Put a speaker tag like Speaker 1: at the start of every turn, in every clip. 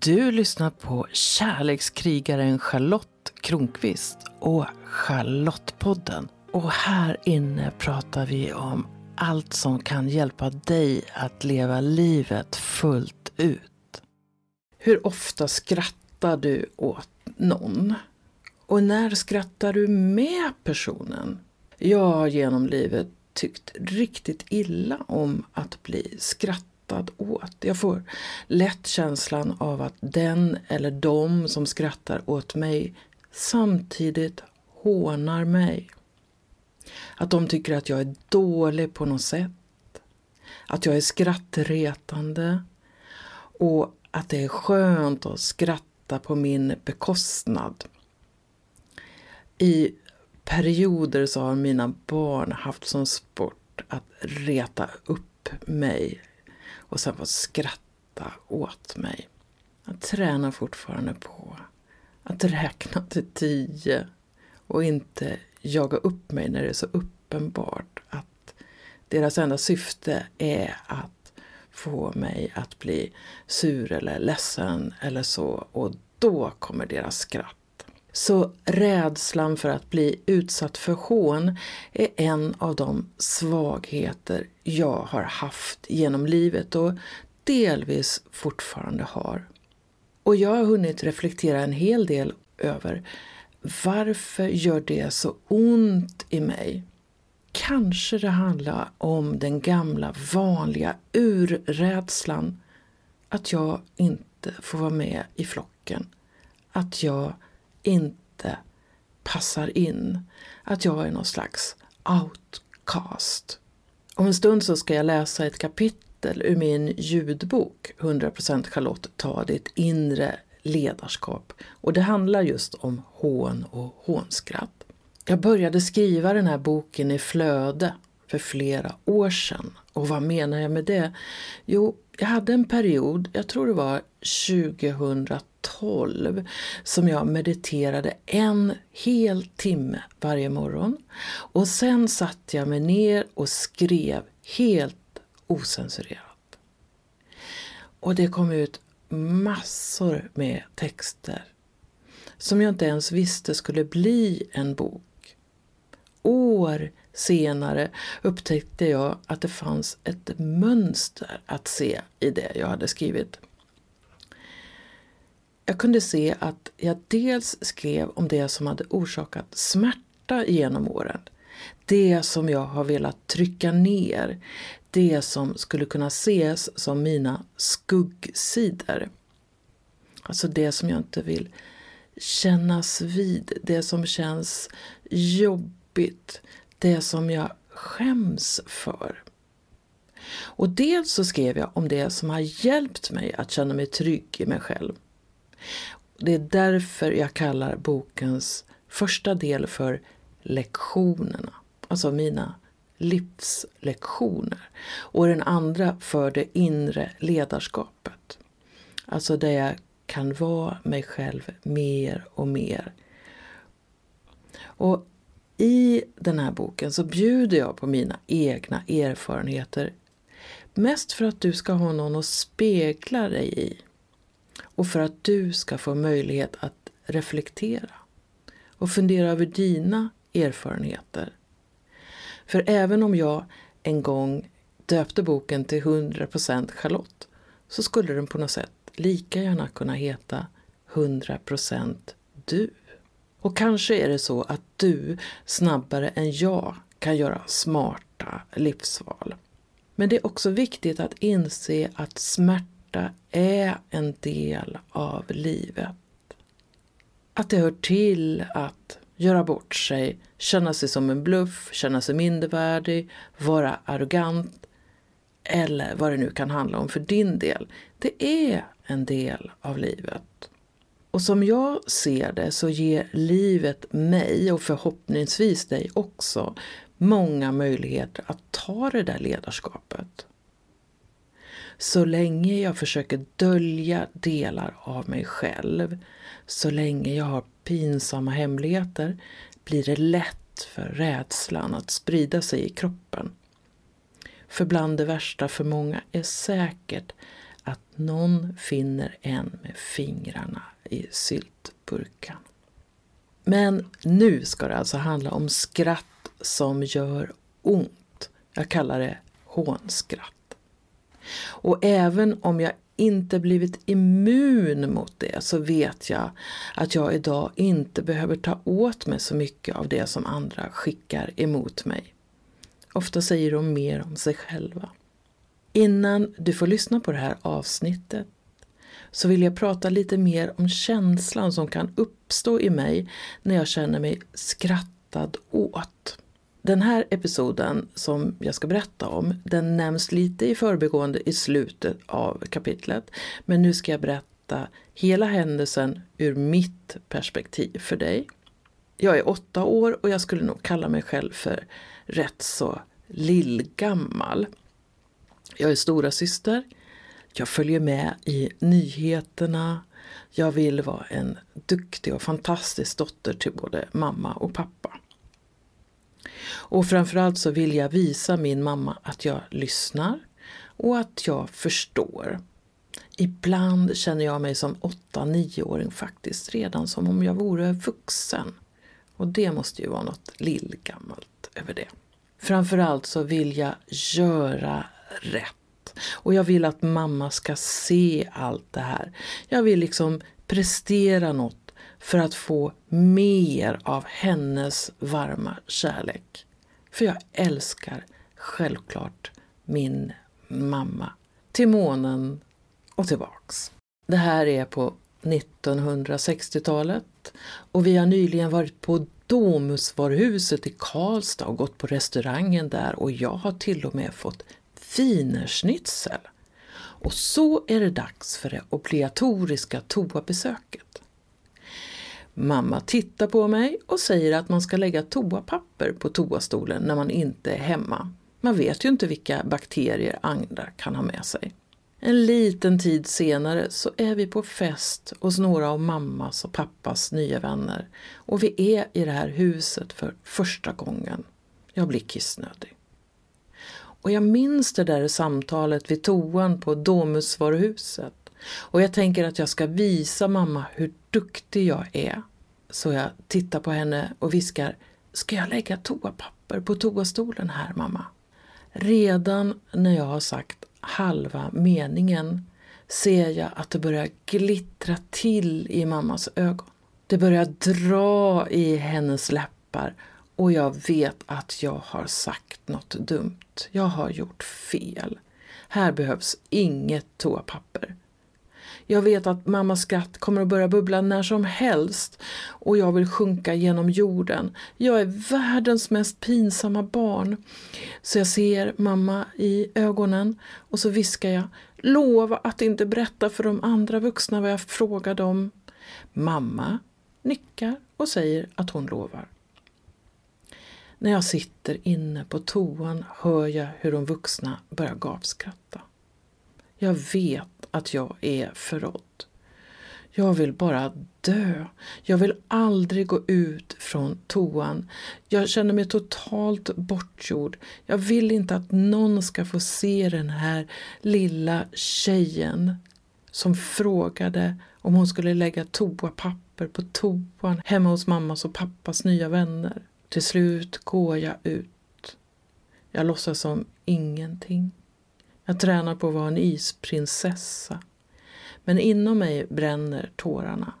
Speaker 1: Du lyssnar på kärlekskrigaren Charlotte Kronqvist och Charlottepodden. Och här inne pratar vi om allt som kan hjälpa dig att leva livet fullt ut. Hur ofta skrattar du åt någon? Och när skrattar du med personen? Jag har genom livet tyckt riktigt illa om att bli skrattad åt. Jag får lätt känslan av att den eller de som skrattar åt mig samtidigt hånar mig. Att de tycker att jag är dålig på något sätt. Att jag är skrattretande. Och att det är skönt att skratta på min bekostnad. I perioder så har mina barn haft som sport att reta upp mig och sen få skratta åt mig. Jag tränar fortfarande på att räkna till tio och inte jaga upp mig när det är så uppenbart att deras enda syfte är att få mig att bli sur eller ledsen eller så och då kommer deras skratt. Så rädslan för att bli utsatt för hån är en av de svagheter jag har haft genom livet och delvis fortfarande har. Och jag har hunnit reflektera en hel del över varför gör det så ont i mig? Kanske det handlar om den gamla vanliga urrädslan att jag inte får vara med i flocken. Att jag inte passar in. Att jag är någon slags outcast. Om en stund så ska jag läsa ett kapitel ur min ljudbok 100% Charlotte ta ditt inre ledarskap. Och det handlar just om hån och hånskratt. Jag började skriva den här boken i flöde för flera år sedan. Och vad menar jag med det? Jo, jag hade en period, jag tror det var 2012, som jag mediterade en hel timme varje morgon. Och sen satte jag mig ner och skrev helt osensurerat. Och det kom ut massor med texter som jag inte ens visste skulle bli en bok. År senare upptäckte jag att det fanns ett mönster att se i det jag hade skrivit. Jag kunde se att jag dels skrev om det som hade orsakat smärta genom åren. Det som jag har velat trycka ner. Det som skulle kunna ses som mina skuggsidor. Alltså det som jag inte vill kännas vid. Det som känns jobbigt det som jag skäms för. Och dels så skrev jag om det som har hjälpt mig att känna mig trygg i mig själv. Det är därför jag kallar bokens första del för lektionerna, alltså mina livslektioner. Och den andra för det inre ledarskapet. Alltså där jag kan vara mig själv mer och mer. Och i den här boken så bjuder jag på mina egna erfarenheter. Mest för att du ska ha någon att spegla dig i. Och för att du ska få möjlighet att reflektera. Och fundera över dina erfarenheter. För även om jag en gång döpte boken till 100% Charlotte så skulle den på något sätt lika gärna kunna heta 100% du. Och kanske är det så att du snabbare än jag kan göra smarta livsval. Men det är också viktigt att inse att smärta är en del av livet. Att det hör till att göra bort sig, känna sig som en bluff, känna sig mindervärdig, vara arrogant eller vad det nu kan handla om för din del. Det är en del av livet. Och som jag ser det så ger livet mig och förhoppningsvis dig också många möjligheter att ta det där ledarskapet. Så länge jag försöker dölja delar av mig själv, så länge jag har pinsamma hemligheter, blir det lätt för rädslan att sprida sig i kroppen. För bland det värsta för många är säkert att någon finner en med fingrarna i syltburken. Men nu ska det alltså handla om skratt som gör ont. Jag kallar det hånskratt. Och även om jag inte blivit immun mot det så vet jag att jag idag inte behöver ta åt mig så mycket av det som andra skickar emot mig. Ofta säger de mer om sig själva. Innan du får lyssna på det här avsnittet så vill jag prata lite mer om känslan som kan uppstå i mig när jag känner mig skrattad åt. Den här episoden som jag ska berätta om, den nämns lite i förbigående i slutet av kapitlet. Men nu ska jag berätta hela händelsen ur mitt perspektiv för dig. Jag är åtta år och jag skulle nog kalla mig själv för rätt så lillgammal. Jag är stora syster. Jag följer med i nyheterna. Jag vill vara en duktig och fantastisk dotter till både mamma och pappa. Och framförallt så vill jag visa min mamma att jag lyssnar och att jag förstår. Ibland känner jag mig som 8-9-åring faktiskt, redan som om jag vore vuxen. Och det måste ju vara något lillgammalt över det. Framförallt så vill jag göra rätt. Och jag vill att mamma ska se allt det här. Jag vill liksom prestera något för att få mer av hennes varma kärlek. För jag älskar självklart min mamma. Till månen och tillbaks. Det här är på 1960-talet och vi har nyligen varit på Domusvaruhuset i Karlstad och gått på restaurangen där och jag har till och med fått wienerschnitzel. Och så är det dags för det obligatoriska toabesöket. Mamma tittar på mig och säger att man ska lägga toapapper på toastolen när man inte är hemma. Man vet ju inte vilka bakterier andra kan ha med sig. En liten tid senare så är vi på fest hos några av mammas och pappas nya vänner och vi är i det här huset för första gången. Jag blir kissnödig. Och jag minns det där samtalet vid toan på Domusvaruhuset och jag tänker att jag ska visa mamma hur duktig jag är. Så jag tittar på henne och viskar, ska jag lägga toapapper på toastolen här mamma? Redan när jag har sagt halva meningen ser jag att det börjar glittra till i mammas ögon. Det börjar dra i hennes läppar och jag vet att jag har sagt något dumt. Jag har gjort fel. Här behövs inget toapapper. Jag vet att mammas skratt kommer att börja bubbla när som helst och jag vill sjunka genom jorden. Jag är världens mest pinsamma barn. Så jag ser mamma i ögonen och så viskar jag Lova att inte berätta för de andra vuxna vad jag frågade om. Mamma nickar och säger att hon lovar. När jag sitter inne på toan hör jag hur de vuxna börjar gapskratta. Jag vet att jag är förrådd. Jag vill bara dö. Jag vill aldrig gå ut från toan. Jag känner mig totalt bortgjord. Jag vill inte att någon ska få se den här lilla tjejen som frågade om hon skulle lägga toapapper på toan hemma hos mammas och pappas nya vänner. Till slut går jag ut. Jag låtsas som ingenting. Jag tränar på att vara en isprinsessa. Men inom mig bränner tårarna.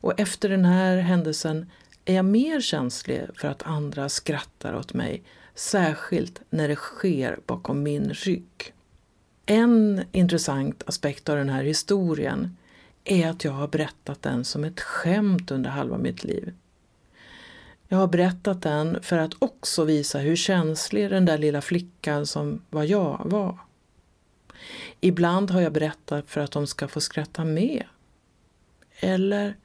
Speaker 1: Och efter den här händelsen är jag mer känslig för att andra skrattar åt mig, särskilt när det sker bakom min rygg. En intressant aspekt av den här historien är att jag har berättat den som ett skämt under halva mitt liv. Jag har berättat den för att också visa hur känslig den där lilla flickan som var jag var. Ibland har jag berättat för att de ska få skratta med. Eller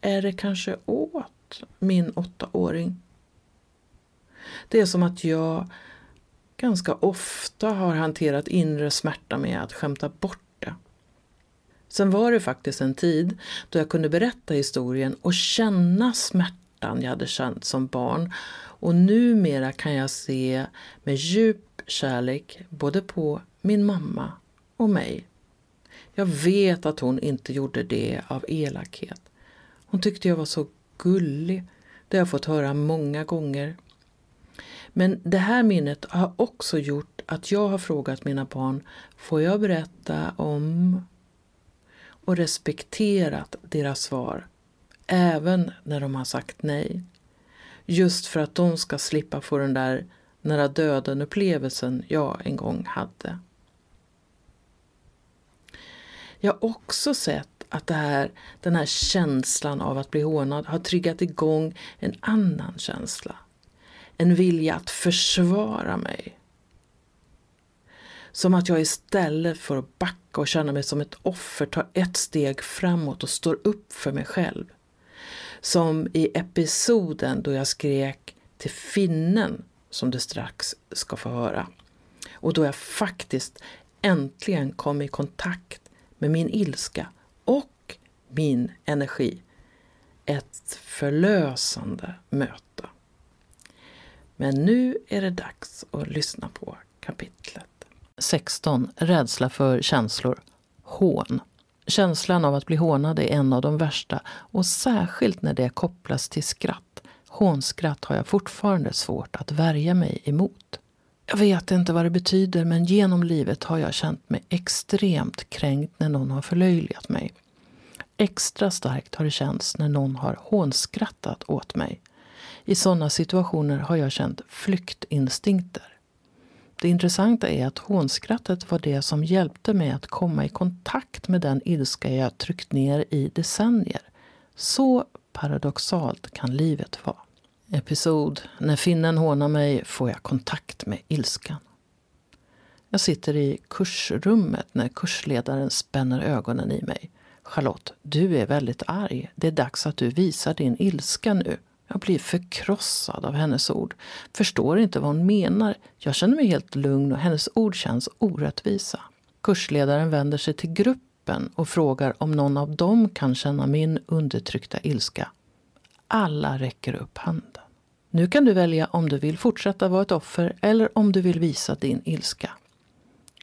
Speaker 1: är det kanske åt min åttaåring? Det är som att jag ganska ofta har hanterat inre smärta med att skämta bort det. Sen var det faktiskt en tid då jag kunde berätta historien och känna smärtan jag hade känt som barn. Och numera kan jag se med djup kärlek både på min mamma och mig. Jag vet att hon inte gjorde det av elakhet. Hon tyckte jag var så gullig. Det har jag fått höra många gånger. Men det här minnet har också gjort att jag har frågat mina barn, får jag berätta om och respekterat deras svar, även när de har sagt nej. Just för att de ska slippa få den där nära döden-upplevelsen jag en gång hade. Jag har också sett att det här, den här känslan av att bli hånad har triggat igång en annan känsla. En vilja att försvara mig. Som att jag istället för att backa och känna mig som ett offer tar ett steg framåt och står upp för mig själv. Som i episoden då jag skrek till finnen som du strax ska få höra. Och då jag faktiskt äntligen kom i kontakt med min ilska och min energi. Ett förlösande möte. Men nu är det dags att lyssna på kapitlet. 16. Rädsla för känslor. Hån. Känslan av att bli hånad är en av de värsta och särskilt när det kopplas till skratt. Hånskratt har jag fortfarande svårt att värja mig emot. Jag vet inte vad det betyder men genom livet har jag känt mig extremt kränkt när någon har förlöjligat mig. Extra starkt har det känts när någon har hånskrattat åt mig. I sådana situationer har jag känt flyktinstinkter. Det intressanta är att hånskrattet var det som hjälpte mig att komma i kontakt med den ilska jag tryckt ner i decennier. Så paradoxalt kan livet vara. Episod När finnen hånar mig får jag kontakt med ilskan. Jag sitter i kursrummet när kursledaren spänner ögonen i mig. Charlotte, du är väldigt arg. Det är dags att du visar din ilska nu. Jag blir förkrossad av hennes ord. Förstår inte vad hon menar. Jag känner mig helt lugn och hennes ord känns orättvisa. Kursledaren vänder sig till gruppen och frågar om någon av dem kan känna min undertryckta ilska. Alla räcker upp handen. Nu kan du välja om du vill fortsätta vara ett offer eller om du vill visa din ilska.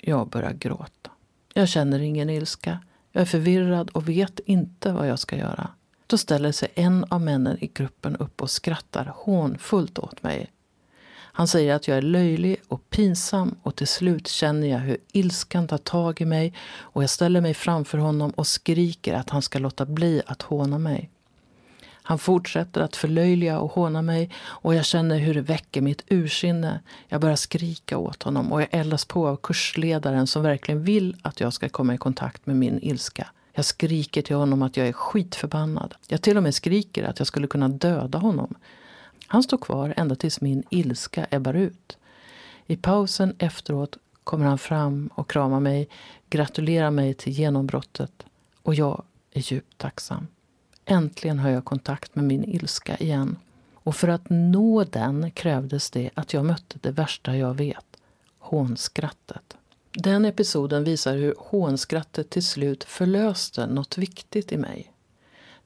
Speaker 1: Jag börjar gråta. Jag känner ingen ilska. Jag är förvirrad och vet inte vad jag ska göra. Då ställer sig en av männen i gruppen upp och skrattar hånfullt åt mig. Han säger att jag är löjlig och pinsam och till slut känner jag hur ilskan tar tag i mig och jag ställer mig framför honom och skriker att han ska låta bli att håna mig. Han fortsätter att förlöjliga och håna mig och jag känner hur det väcker mitt ursinne. Jag börjar skrika åt honom och jag eldas på av kursledaren som verkligen vill att jag ska komma i kontakt med min ilska. Jag skriker till honom att jag är skitförbannad. Jag till och med skriker att jag skulle kunna döda honom. Han står kvar ända tills min ilska ebbar ut. I pausen efteråt kommer han fram och kramar mig, gratulerar mig till genombrottet och jag är djupt tacksam. Äntligen har jag kontakt med min ilska igen. Och för att nå den krävdes det att jag mötte det värsta jag vet, hånskrattet. Den episoden visar hur hånskrattet till slut förlöste något viktigt i mig.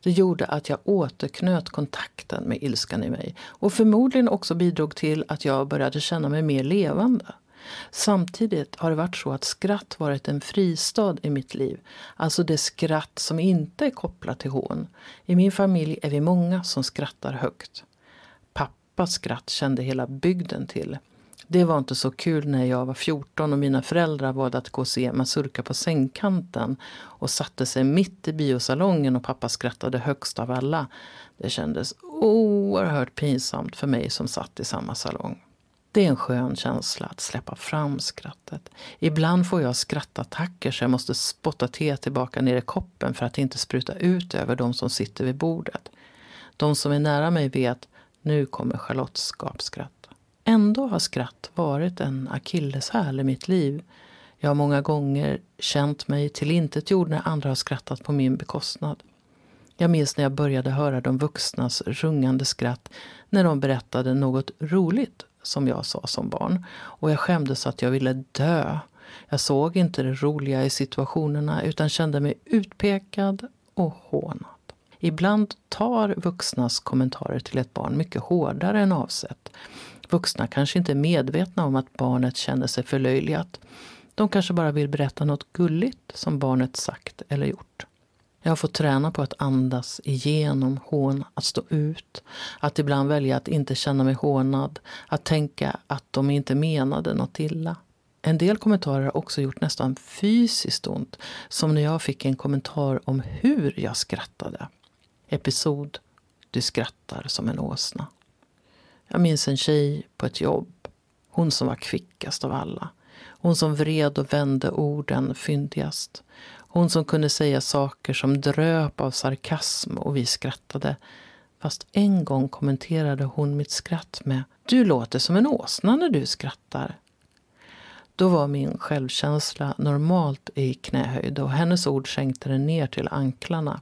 Speaker 1: Det gjorde att jag återknöt kontakten med ilskan i mig och förmodligen också bidrog till att jag började känna mig mer levande. Samtidigt har det varit så att skratt varit en fristad i mitt liv. Alltså det skratt som inte är kopplat till hån. I min familj är vi många som skrattar högt. Pappas skratt kände hela bygden till. Det var inte så kul när jag var 14 och mina föräldrar valde att gå och se Mazurka på sängkanten och satte sig mitt i biosalongen och pappa skrattade högst av alla. Det kändes oerhört pinsamt för mig som satt i samma salong. Det är en skön känsla att släppa fram skrattet. Ibland får jag skrattattacker så jag måste spotta te tillbaka ner i koppen för att inte spruta ut över de som sitter vid bordet. De som är nära mig vet, nu kommer Charlottes gapskratt. Ändå har skratt varit en akilleshäl i mitt liv. Jag har många gånger känt mig tillintetgjord när andra har skrattat på min bekostnad. Jag minns när jag började höra de vuxnas rungande skratt när de berättade något roligt som jag sa som barn. Och jag skämdes att jag ville dö. Jag såg inte det roliga i situationerna utan kände mig utpekad och hånad. Ibland tar vuxnas kommentarer till ett barn mycket hårdare än avsett. Vuxna kanske inte är medvetna om att barnet känner sig förlöjligat. De kanske bara vill berätta något gulligt som barnet sagt eller gjort. Jag har fått träna på att andas igenom hån, att stå ut, att ibland välja att inte känna mig hånad, att tänka att de inte menade något illa. En del kommentarer har också gjort nästan fysiskt ont, som när jag fick en kommentar om hur jag skrattade. Episod Du skrattar som en åsna. Jag minns en tjej på ett jobb. Hon som var kvickast av alla. Hon som vred och vände orden fyndigast. Hon som kunde säga saker som dröp av sarkasm och vi skrattade. Fast en gång kommenterade hon mitt skratt med Du låter som en åsna när du skrattar. Då var min självkänsla normalt i knähöjd och hennes ord sänkte den ner till anklarna.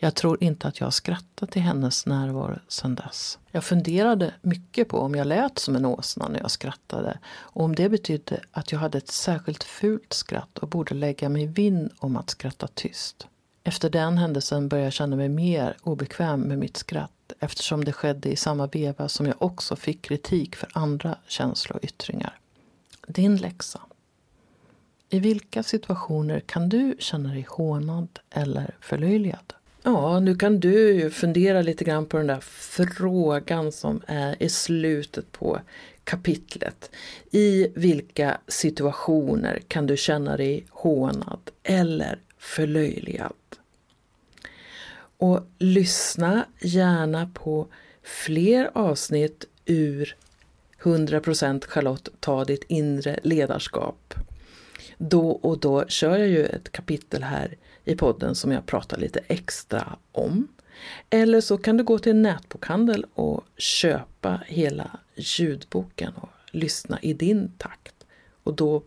Speaker 1: Jag tror inte att jag har skrattat i hennes närvaro sedan dess. Jag funderade mycket på om jag lät som en åsna när jag skrattade och om det betydde att jag hade ett särskilt fult skratt och borde lägga mig vinn om att skratta tyst. Efter den händelsen började jag känna mig mer obekväm med mitt skratt eftersom det skedde i samma veva som jag också fick kritik för andra känsloyttringar. Din läxa. I vilka situationer kan du känna dig hånad eller förlöjligad? Ja, nu kan du ju fundera lite grann på den där frågan som är i slutet på kapitlet. I vilka situationer kan du känna dig hånad eller förlöjligad? Och lyssna gärna på fler avsnitt ur 100% Charlotte, ta ditt inre ledarskap. Då och då kör jag ju ett kapitel här i podden som jag pratar lite extra om. Eller så kan du gå till en nätbokhandel och köpa hela ljudboken och lyssna i din takt. Och då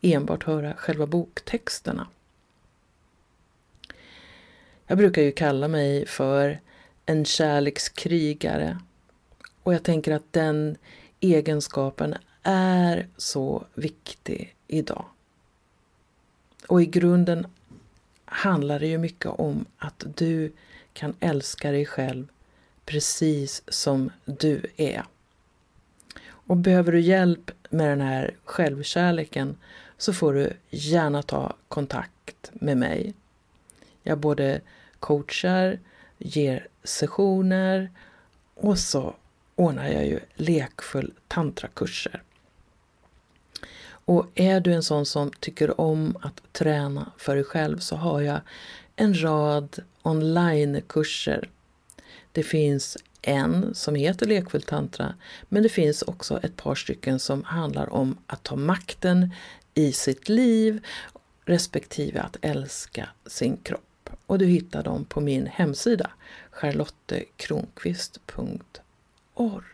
Speaker 1: enbart höra själva boktexterna. Jag brukar ju kalla mig för en kärlekskrigare. Och jag tänker att den egenskapen är så viktig idag. Och i grunden handlar det ju mycket om att du kan älska dig själv precis som du är. Och behöver du hjälp med den här självkärleken så får du gärna ta kontakt med mig. Jag både coachar, ger sessioner och så ordnar jag ju lekfull tantrakurser. Och är du en sån som tycker om att träna för dig själv så har jag en rad onlinekurser. Det finns en som heter Lekfull tantra men det finns också ett par stycken som handlar om att ta makten i sitt liv respektive att älska sin kropp. Och du hittar dem på min hemsida charlottekronqvist.org.